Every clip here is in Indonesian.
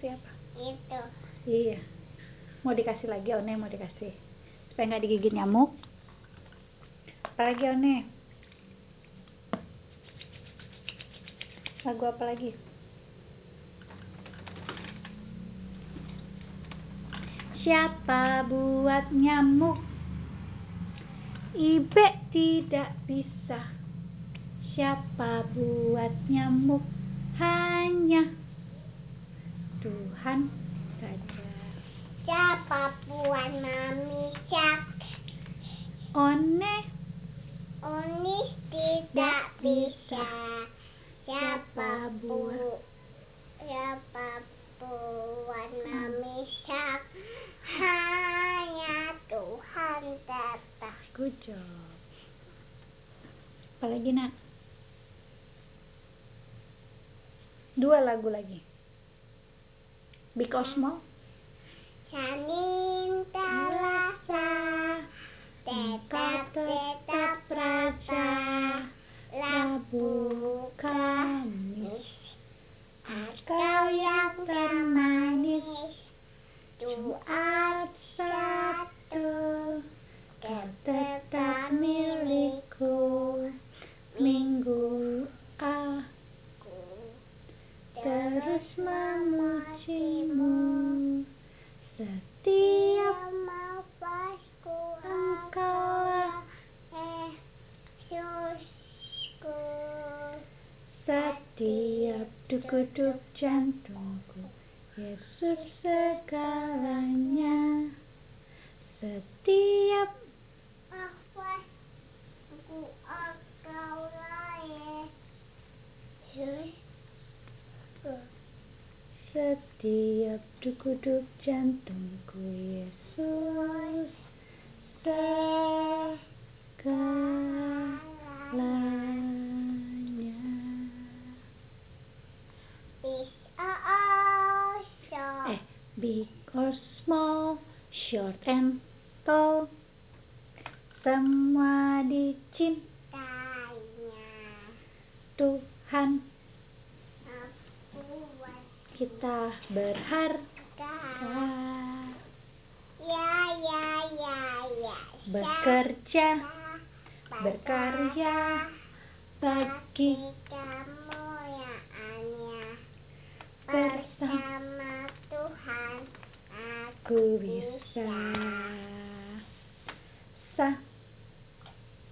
kasih apa? Itu. iya. Mau dikasih lagi one mau dikasih supaya nggak digigit nyamuk. Apa lagi one? Lagu apa lagi? Siapa buat nyamuk? Ibe tidak bisa. Siapa buat nyamuk? Hanya Tuhan saja Siapa puan mami sak? one Onis tidak bisa. Siapa bu? Siapa puan mami sak? Hanya Tuhan tata. good job apalagi nak dua lagu lagi or small Janin terasa tetap tetap raja Rabu Kamis Kau yang termanis Jumat Sabtu Kau tetap milikku minggu aku Ku terus memujimu setiap nafasku engkaulah Setiap duk-duk jantungku Yesus segalanya. Setiap nafasku engkaulah Yesusku setiap duk-duk jantungku Yesus segalanya big or small short and tall semua dicintai tanya Tuhan kita berharga waspada ya ya ya ya. bekerja berkarya bagi kamu ya Anya. Bersama bersama Tuhan ku bisa sa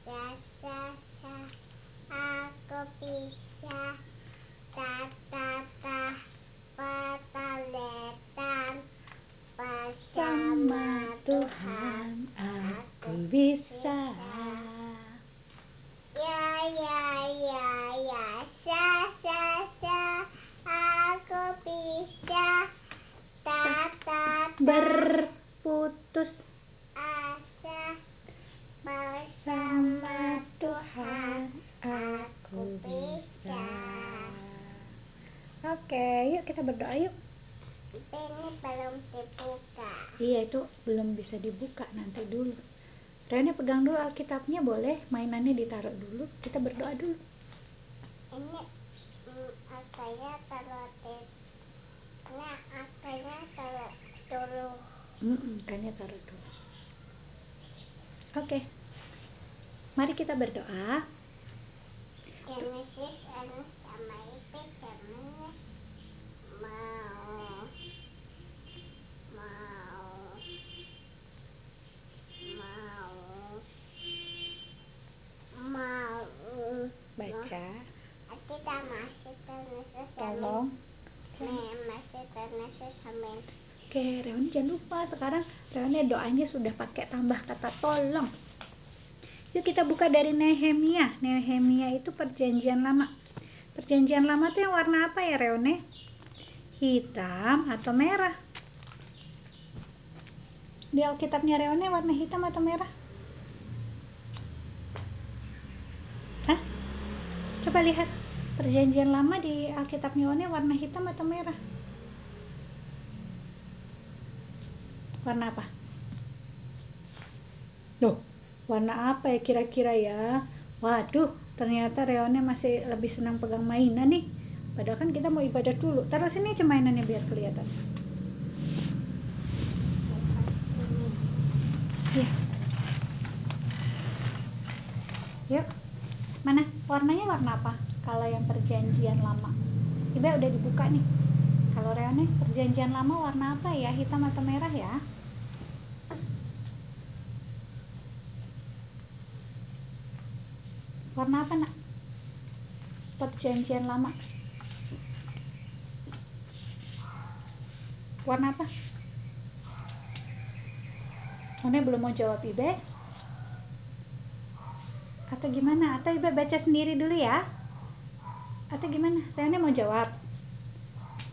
sa sa sa aku bisa ta ta ta pataletan sama Tuhan aku bisa Ya ya ya ya sa sa sa aku bisa ta ta ta berputus asa bersama Tuhan aku bisa. oke yuk kita berdoa yuk. Ini belum dibuka. iya itu belum bisa dibuka nanti dulu. Rene pegang dulu Alkitabnya boleh? Mainannya ditaruh dulu. Kita berdoa dulu. Ini mm, akanya taruh di Nah, akanya taruh dulu. Mm-mm, kayaknya taruh dulu oke. Mari kita berdoa. Baca. Kita masih Genesis tolong. Masih Genesis sampai Oke, Reoni jangan lupa sekarang Reoni doanya sudah pakai tambah kata tolong. Yuk kita buka dari Nehemia. Nehemia itu perjanjian lama. Perjanjian lama tuh yang warna apa ya Reone? Hitam atau merah? Di Alkitabnya Reone warna hitam atau merah? Hah? Coba lihat. Perjanjian lama di Alkitabnya Reone warna hitam atau merah? Warna apa? Loh, warna apa ya kira-kira ya? Waduh, ternyata Reone masih lebih senang pegang mainan nih. padahal kan kita mau ibadah dulu. Taruh sini aja mainannya biar kelihatan. Ya yuk. Mana? Warnanya warna apa? Kalau yang perjanjian lama. Ibe udah dibuka nih. Kalau Reone perjanjian lama warna apa ya? Hitam atau merah ya warna apa nak? Perjanjian lama. Warna apa? One belum mau jawab Ibe. Atau gimana? Atau Ibe baca sendiri dulu ya. Atau gimana? Reone mau jawab.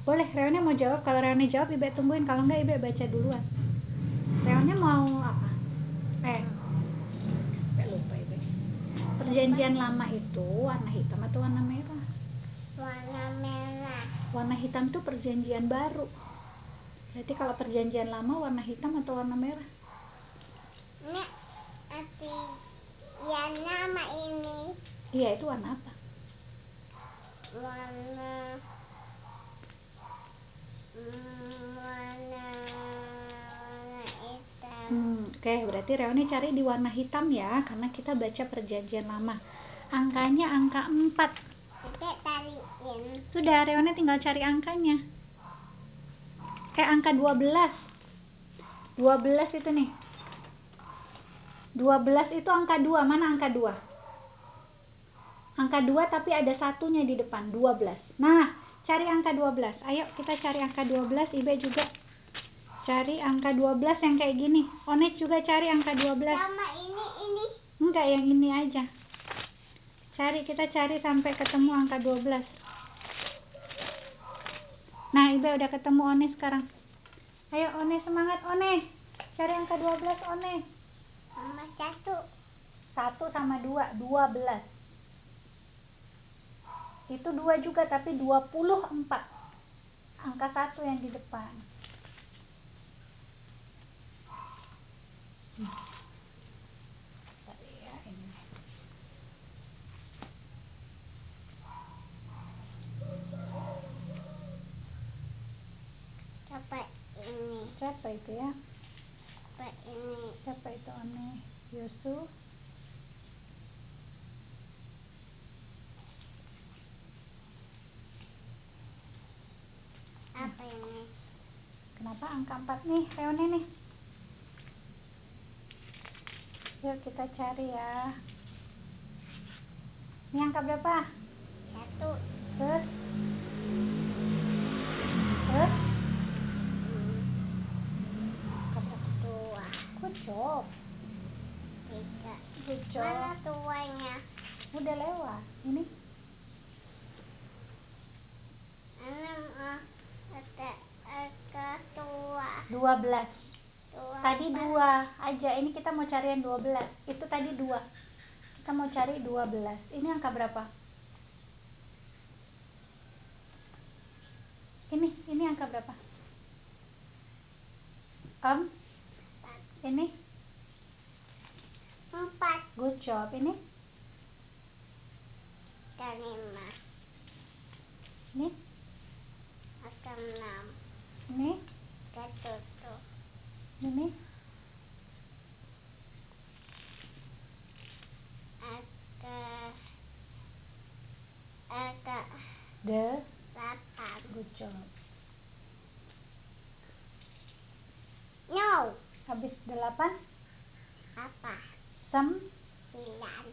Boleh Reone mau jawab. Kalau Reone jawab Ibe tungguin. Kalau enggak Ibe baca duluan Reone mau apa eh Ibe lupa Ibe perjanjian lama itu warna hitam atau warna merah? Warna merah. Warna hitam tuh perjanjian baru. Berarti kalau perjanjian lama warna hitam atau warna merah? Arti yang nama ini. Iya itu warna apa? Warna hmm, warna Hmm, Oke, berarti Reone cari di warna hitam ya, karena kita baca perjanjian lama. Angkanya angka 4. kita tariin Sudah, Reone tinggal cari angkanya. Eh, angka 12. 12 itu nih. 12 itu angka 2. Mana angka 2? Angka 2 tapi ada satunya di depan, 12. Nah, cari angka 12. Ayo kita cari angka 12. Ibe juga cari angka 12 yang kayak gini. Onet juga cari angka 12. sama ini ini Enggak, yang ini aja. Cari, kita cari sampai ketemu angka 12. Nah, Ibe udah ketemu One sekarang. Ayo One semangat One. Cari angka 12 One. sama satu 1 sama 2, 12. Itu 2 juga tapi 24. Angka 1 yang di depan. Ya, ini. Siapa itu ya? apa ini Siapa itu One? Yusuf. apa ini Kenapa angka 4 nih, Reone nih? Yuk kita cari ya. Ini angka berapa? satu Terus? Terus? Angka berapa? dua Good job. tiga Good job. mana tuanya Udah lewat. Ini enam ada ada tua 12. tua Tadi dua aja. Ini kita mau cari yang 12. Itu tadi dua. Kita mau cari 12. Ini angka berapa? Ini, ini angka berapa? Om, ini empat good job. Ini, dan lima ini, ada enam ini, tujuh ini. ada ada The delapan good job. no Habis 8, apa sem, sembilan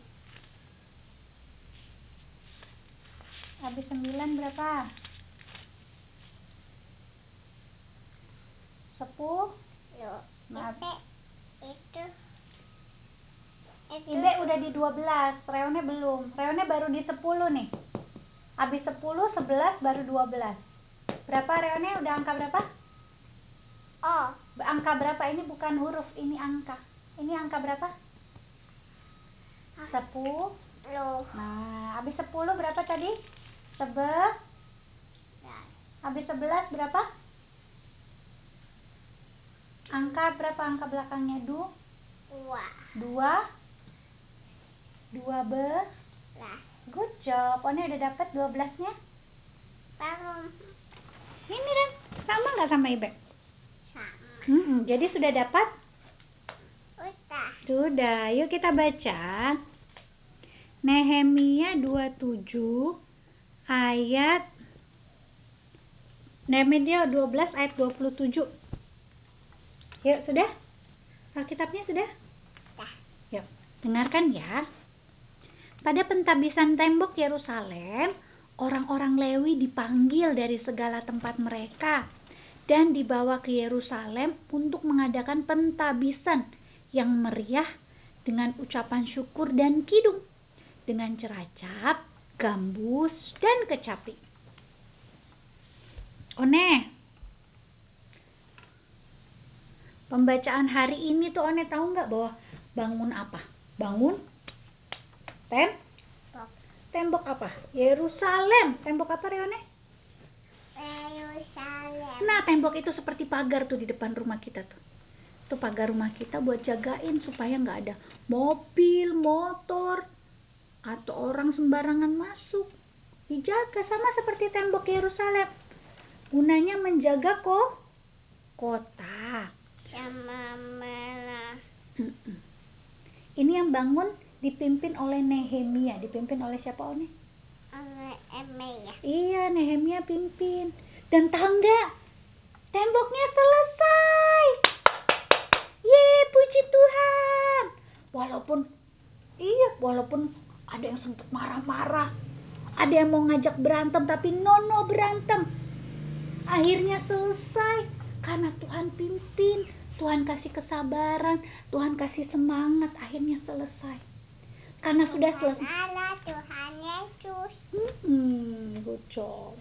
habis 9 berapa? 10. Lo Maaf. itu itu itu Ibe udah di 12, Reone belum. Reone baru di 10 nih. Habis 10, 11, baru 12. Berapa Reone? Udah angka berapa? oh Angka berapa? Ini bukan huruf, ini angka. Ini angka berapa? 10. lo Nah, habis 10 berapa tadi? 11. Habis 11 berapa? Angka berapa angka belakangnya? Du, dua 2. 2 be. belas Good job. One udah dapat 12-nya? Bangun. Ini Ren, sama nggak sama Ibe? Sama. Mm-mm, jadi sudah dapat? Udah. Sudah, yuk kita baca. Nehemia 27 ayat Nehemia 12 ayat 27. Yuk, sudah? Alkitabnya sudah? Dah. Yuk, dengarkan ya. Pada pentabisan tembok Yerusalem, orang-orang Lewi dipanggil dari segala tempat mereka dan dibawa ke Yerusalem untuk mengadakan pentabisan yang meriah dengan ucapan syukur dan kidung, dengan ceracap, gambus, dan kecapi. One, pembacaan hari ini tuh One tahu nggak bahwa bangun apa? Bangun tem Bok. tembok apa? Yerusalem. Tembok apa Reone? Yerusalem. Nah, tembok itu seperti pagar tuh di depan rumah kita tuh. Itu pagar rumah kita buat jagain supaya nggak ada mobil, motor, atau orang sembarangan masuk. Dijaga sama seperti tembok Yerusalem. Gunanya menjaga kok kota. Sama. Mm-mm. Ini yang bangun dipimpin oleh Nehemia. Dipimpin oleh siapa One? Oleh Emilia. Iya, Nehemia pimpin. Dan tahu nggak? Temboknya selesai. Ye, puji Tuhan. Walaupun iya, walaupun ada yang sempat marah-marah. Ada yang mau ngajak berantem tapi nono berantem. Akhirnya selesai karena Tuhan pimpin, Tuhan kasih kesabaran, Tuhan kasih semangat, akhirnya selesai. Karena sudah selesai. Allah Tuhan Yesus. Hmm, good job.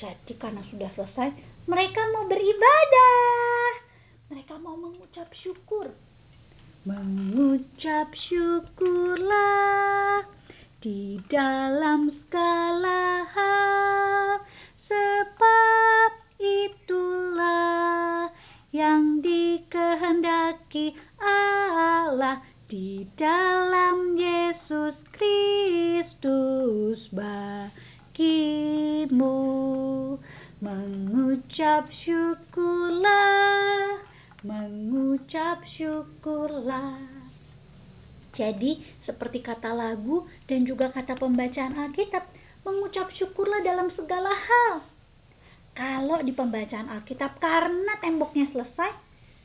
Jadi karena sudah selesai, mereka mau beribadah. Mereka mau mengucap syukur. Mengucap syukurlah di dalam segala hal, sebab itulah yang dikehendaki Allah di dalam Yesus Kristus. Bagimu mengucap syukurlah mengucap syukurlah. Jadi seperti kata lagu dan juga kata pembacaan Alkitab mengucap syukurlah dalam segala hal kalau di pembacaan Alkitab karena temboknya selesai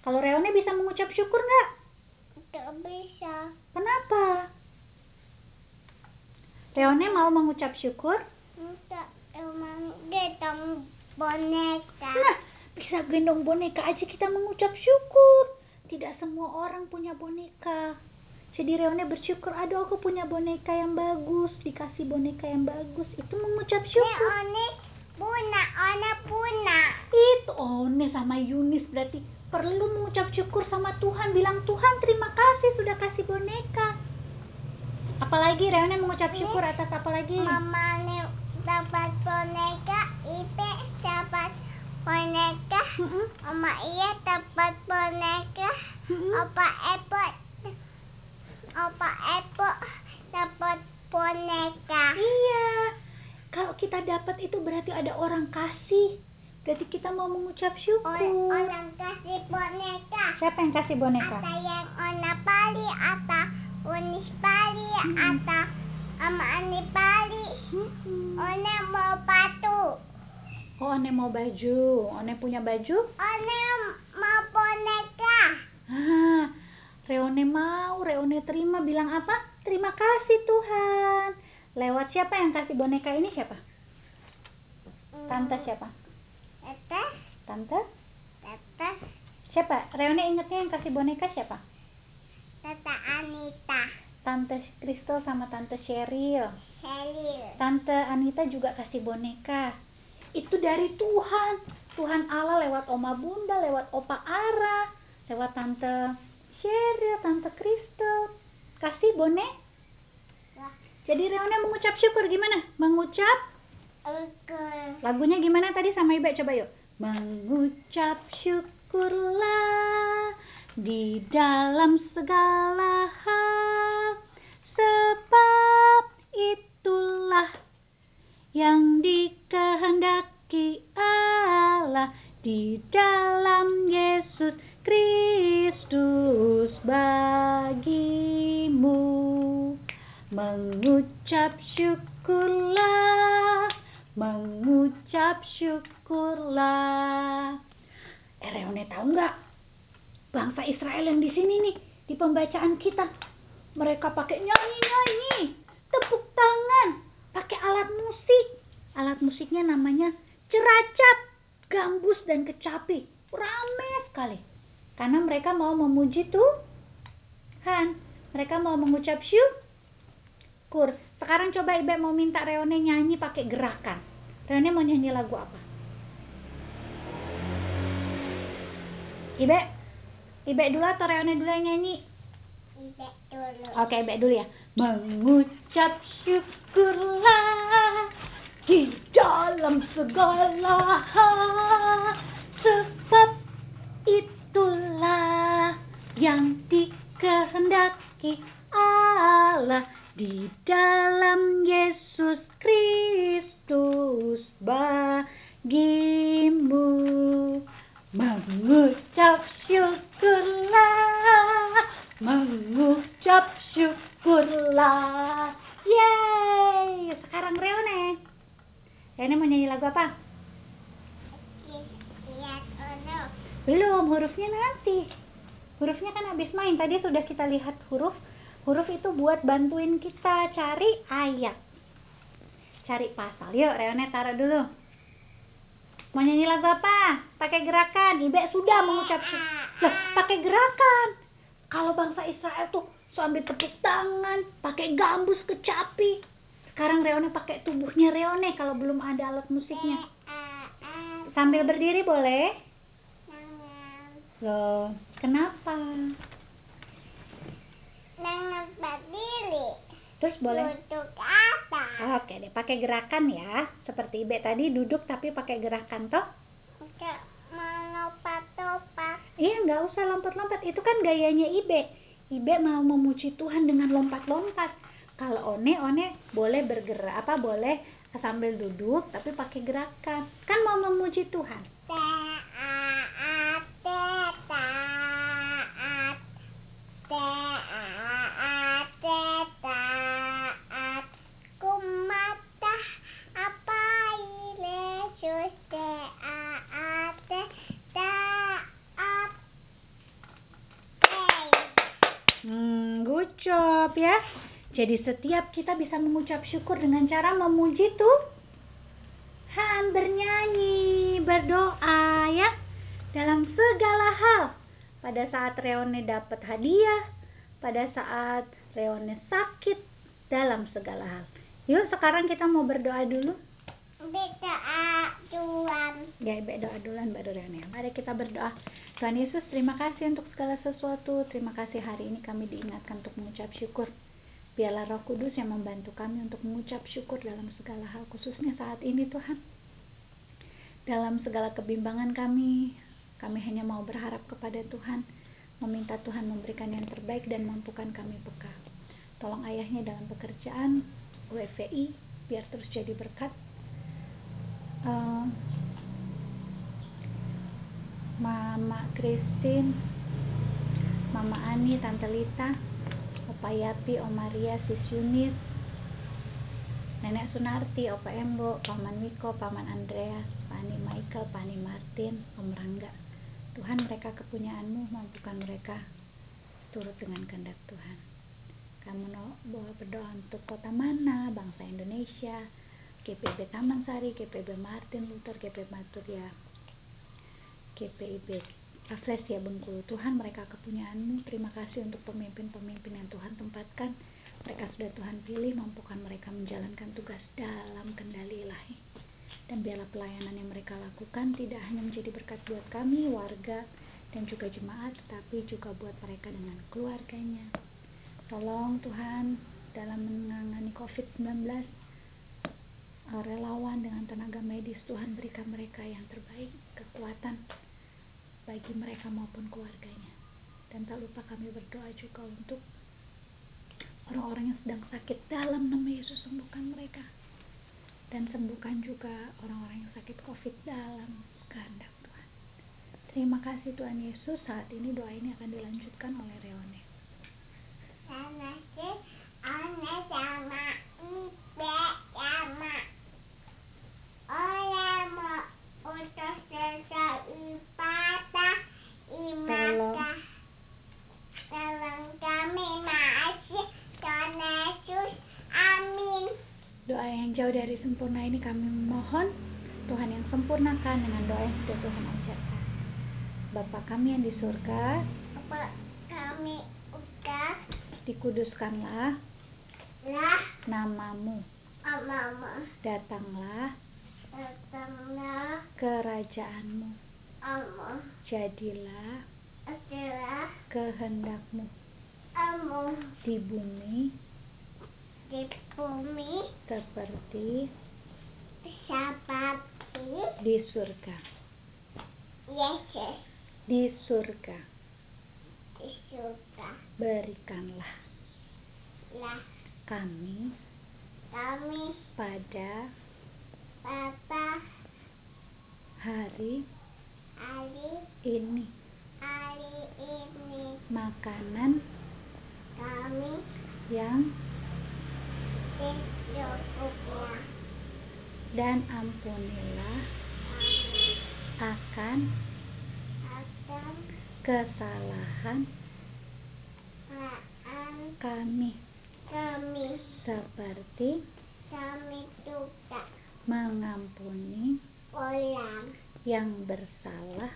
kalau Reone bisa mengucap syukur nggak? Tidak bisa. Kenapa? Reone mau mengucap syukur? Tidak emang gendong boneka. Nah, bisa gendong boneka aja kita mengucap syukur. Tidak semua orang punya boneka. Jadi Reone bersyukur, aduh aku punya boneka yang bagus, dikasih boneka yang bagus. Itu mengucap syukur. one puna, one puna. Itu One sama Yunis berarti perlu mengucap syukur sama Tuhan. Bilang Tuhan terima kasih sudah kasih boneka. Apalagi Reone mengucap syukur atas apa lagi? Mama nih dapat boneka, Ipe dapat boneka, Oma iya dapat boneka, mm-mm. Opa Epo, Opa Epo dapat boneka. Iya. Kalau kita dapat itu berarti ada orang kasih. Berarti kita mau mengucap syukur. orang kasih boneka. Siapa yang kasih boneka? Ada yang ona pali, ada unis pali, ada ama ani pali. Mm-mm. Ona mau batu. Oh, One mau baju. One punya baju? Ona mau boneka. Ah, Reone mau, Reone terima bilang apa? Terima kasih Tuhan. Lewat siapa yang kasih boneka ini siapa? Tante siapa? Tete, Tante? tete, Siapa? Reone ingetnya yang kasih boneka siapa? tete Anita, Tante Crystal sama Tante Cheryl. Helil. Tante Anita juga kasih boneka. Itu dari Tuhan. Tuhan Allah lewat Oma Bunda, lewat Opa Ara, lewat Tante Cheryl, Tante Crystal. Kasih boneka. Jadi Reona mengucap syukur gimana? Mengucap? Lagunya gimana tadi sama Iba coba yuk. Mengucap syukurlah di dalam segala hal. Sebab itulah yang dikehendaki di dalam Yesus Kristus mengucap syukurlah. Mengucap syukurlah. Eh Reone tahu nggak? Bangsa Israel yang di sini nih di pembacaan kita. Mereka pakai nyanyi-nyanyi. Tepuk tangan. Pakai alat musik. Alat musiknya namanya ceracap gambus dan kecapi. Rame sekali. Karena mereka mau memuji Tuhan. Mereka mau mengucap syukur sekarang coba Ibe mau minta Reone nyanyi pakai gerakan. Reone mau nyanyi lagu apa? Ibe? Ibe dulu atau Reone dulu yang nyanyi? Ibe dulu. Oke, Ibe dulu ya. Mengucap syukurlah di dalam segala hal. Sebab itulah yang dikehendaki Allah di dalam Yesus Kristus bagimu. Mengucap syukurlah mengucap syukurlah. Yeay sekarang Reone. Reone mau nyanyi lagu apa? Belum hurufnya nanti. Hurufnya kan habis main tadi sudah kita lihat huruf huruf itu buat bantuin kita cari ayat cari pasal. Yuk Reone taruh dulu. Mau nyanyi lagu apa? Pakai gerakan. Ibe sudah mengucap lah pakai gerakan. Kalau bangsa Israel tuh sambil tepuk tangan pakai gambus kecapi. Sekarang Reone pakai tubuhnya Reone kalau belum ada alat musiknya. Sambil berdiri boleh? Loh kenapa Nangan berdiri. terus boleh? Duduk atas. oke deh pakai gerakan ya. Seperti Ibe tadi duduk tapi pakai gerakan toh. Enggak mau lompat-lompat. iya nggak usah lompat-lompat. Itu kan gayanya Ibe. Ibe mau memuji Tuhan dengan lompat-lompat. Kalau one one boleh bergerak apa boleh sambil duduk tapi pakai gerakan. Kan mau memuji Tuhan. Taat, taat, taat, taat. Kumata apa Yesus taat, taat. Hmm, good job ya. Jadi setiap kita bisa mengucap syukur dengan cara memuji Tuhan, bernyanyi, berdoa ya. Dalam segala hal. Pada saat Reone dapat hadiah, pada saat Reone sakit, dalam segala hal. Yuk sekarang kita mau berdoa dulu. Beda Tuhan. Ya, Ibu doa duluan baru Reone. Mari kita berdoa. Tuhan Yesus, terima kasih untuk segala sesuatu. Terima kasih hari ini kami diingatkan untuk mengucap syukur. Biarlah Roh Kudus yang membantu kami untuk mengucap syukur dalam segala hal, khususnya saat ini Tuhan. Dalam segala kebimbangan kami, kami hanya mau berharap kepada Tuhan, meminta Tuhan memberikan yang terbaik dan mampukan kami bekal. Tolong ayahnya dalam pekerjaan UFVI, biar terus jadi berkat. Eh, Mama Christine, Mama Ani, Tante Lita, Opa Yapi, Om Maria, Sis Yunis, Nenek Sunarti, Opa Embo, Paman Miko, Paman Andreas, Pani Michael, Pani Martin, Om Rangga. Tuhan mereka kepunyaanmu, mampukan mereka turut dengan kehendak Tuhan. Kamu bawa berdoa untuk kota mana, bangsa Indonesia, GPB Taman Sari, GPB Martin Luther, GPB Maturia, GPIB Aflesia Bengkulu Tuhan mereka kepunyaanmu. Terima kasih untuk pemimpin-pemimpin yang Tuhan tempatkan. Mereka sudah Tuhan pilih mampukan mereka menjalankan tugas dalam kendali ilahi. Dan biarlah pelayanan yang mereka lakukan tidak hanya menjadi berkat buat kami warga dan juga jemaat tetapi juga buat mereka dengan keluarganya. Tolong Tuhan dalam menangani COVID-19 eh, relawan dengan tenaga medis Tuhan berikan mereka yang terbaik kekuatan bagi mereka maupun keluarganya dan tak lupa kami berdoa juga untuk orang-orang yang sedang sakit dalam nama Yesus sembuhkan mereka dan sembuhkan juga orang-orang yang sakit covid dalam kehendak Tuhan Terima kasih Tuhan Yesus. Saat ini doa ini akan dilanjutkan oleh Reone. Sama si ane sama ibe sama. Olemo utus desa ibadah imaka. Tolong kami masih Tuhan Yesus. Amin. Doa yang jauh dari sempurna ini kami mohon Tuhan yang sempurnakan dengan doa yang sudah Tuhan ajarkan. Bapa kami yang di surga, Apa kami udah dikuduskanlah lah namamu. mama Datanglah datanglah kerajaanmu. ama Jadilah kehendakmu amu di bumi di bumi. Seperti seperti di surga. Yesus. Di surga. Di surga. Berikanlah lah kami kami pada Bapa hari hari ini. hari ini. Makanan kami yang dan ampunilah akan kesalahan kami. Seperti kami juga mengampuni orang yang bersalah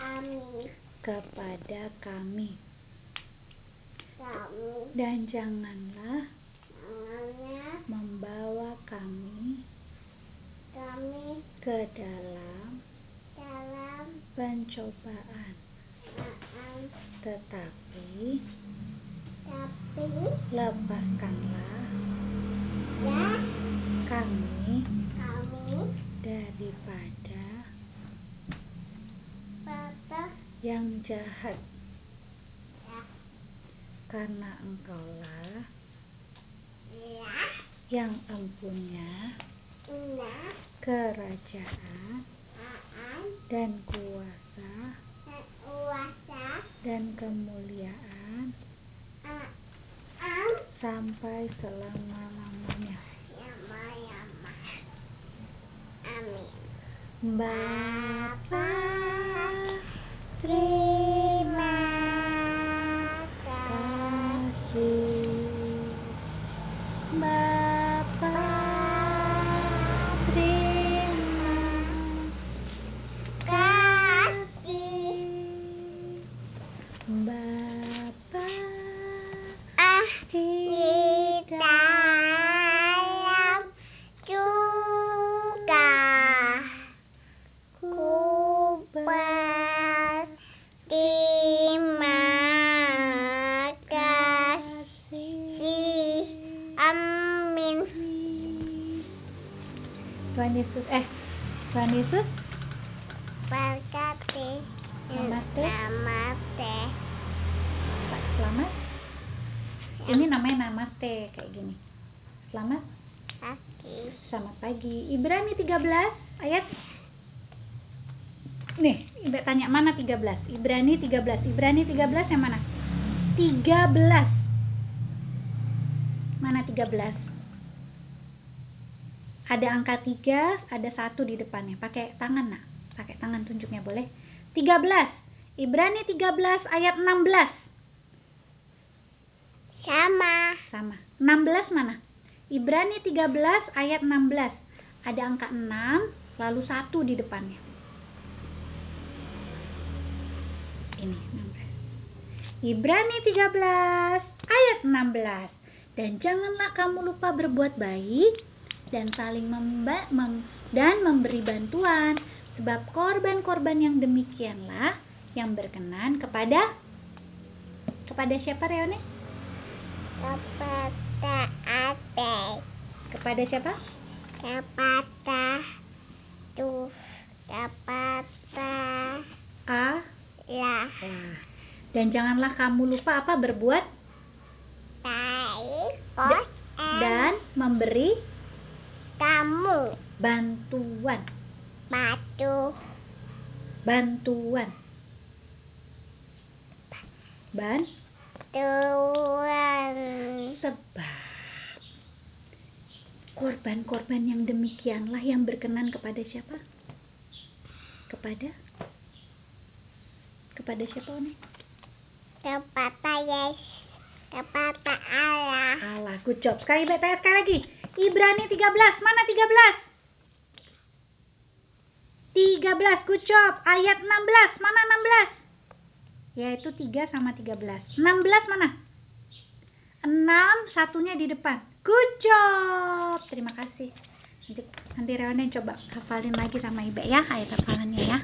amin. kepada kami kami dan janganlah membawa kami kami ke dalam dalam pencobaan. Tetapi tapi lepaskanlah ya. kami kami daripada yang jahat karena engkaulah ya yang empunya nah kerajaan dan Tuhan Yesus eh Tuhan Yesus berkati Namaste. namaste selamat ini namanya namaste kayak gini. Selamat. Pagi selamat pagi. Ibrani 13 ayat. Nih Ibu tanya mana 13 Ibrani 13 Ibrani 13 yang mana? 13 mana 13 ada angka 3 ada satu di depannya. Pakai tangan nak. Pakai tangan tunjuknya boleh? 13 Ibrani 13 ayat 16 sama. Sama. 16 mana? Ibrani 13 ayat 16 ada angka 6 lalu satu di depannya. Ini 16 Ibrani 13 ayat 16 dan janganlah kamu lupa berbuat baik dan saling memba- mem- dan memberi bantuan sebab korban-korban yang demikianlah yang berkenan kepada kepada siapa Reone? kepada adik Kepada siapa? kepada tuh kepada A. lah Lah. Dan janganlah kamu lupa apa berbuat baik dan memberi kamu bantuan. batu. Bantuan. Ban. Tuan sebab. Korban-korban yang demikianlah yang berkenan kepada siapa? Kepada? Kepada siapa One? kepada Yes kepada Allah. Allah good job sekali BTS sekali lagi Ibrani 13 mana 13 13 good job. Ayat 16 mana 16 yaitu 3 sama 13 16 mana? 6 satunya di depan. Job. Terima kasih. Nanti nanti Rewana coba hafalin lagi sama Ibe ya ayat hafalannya ya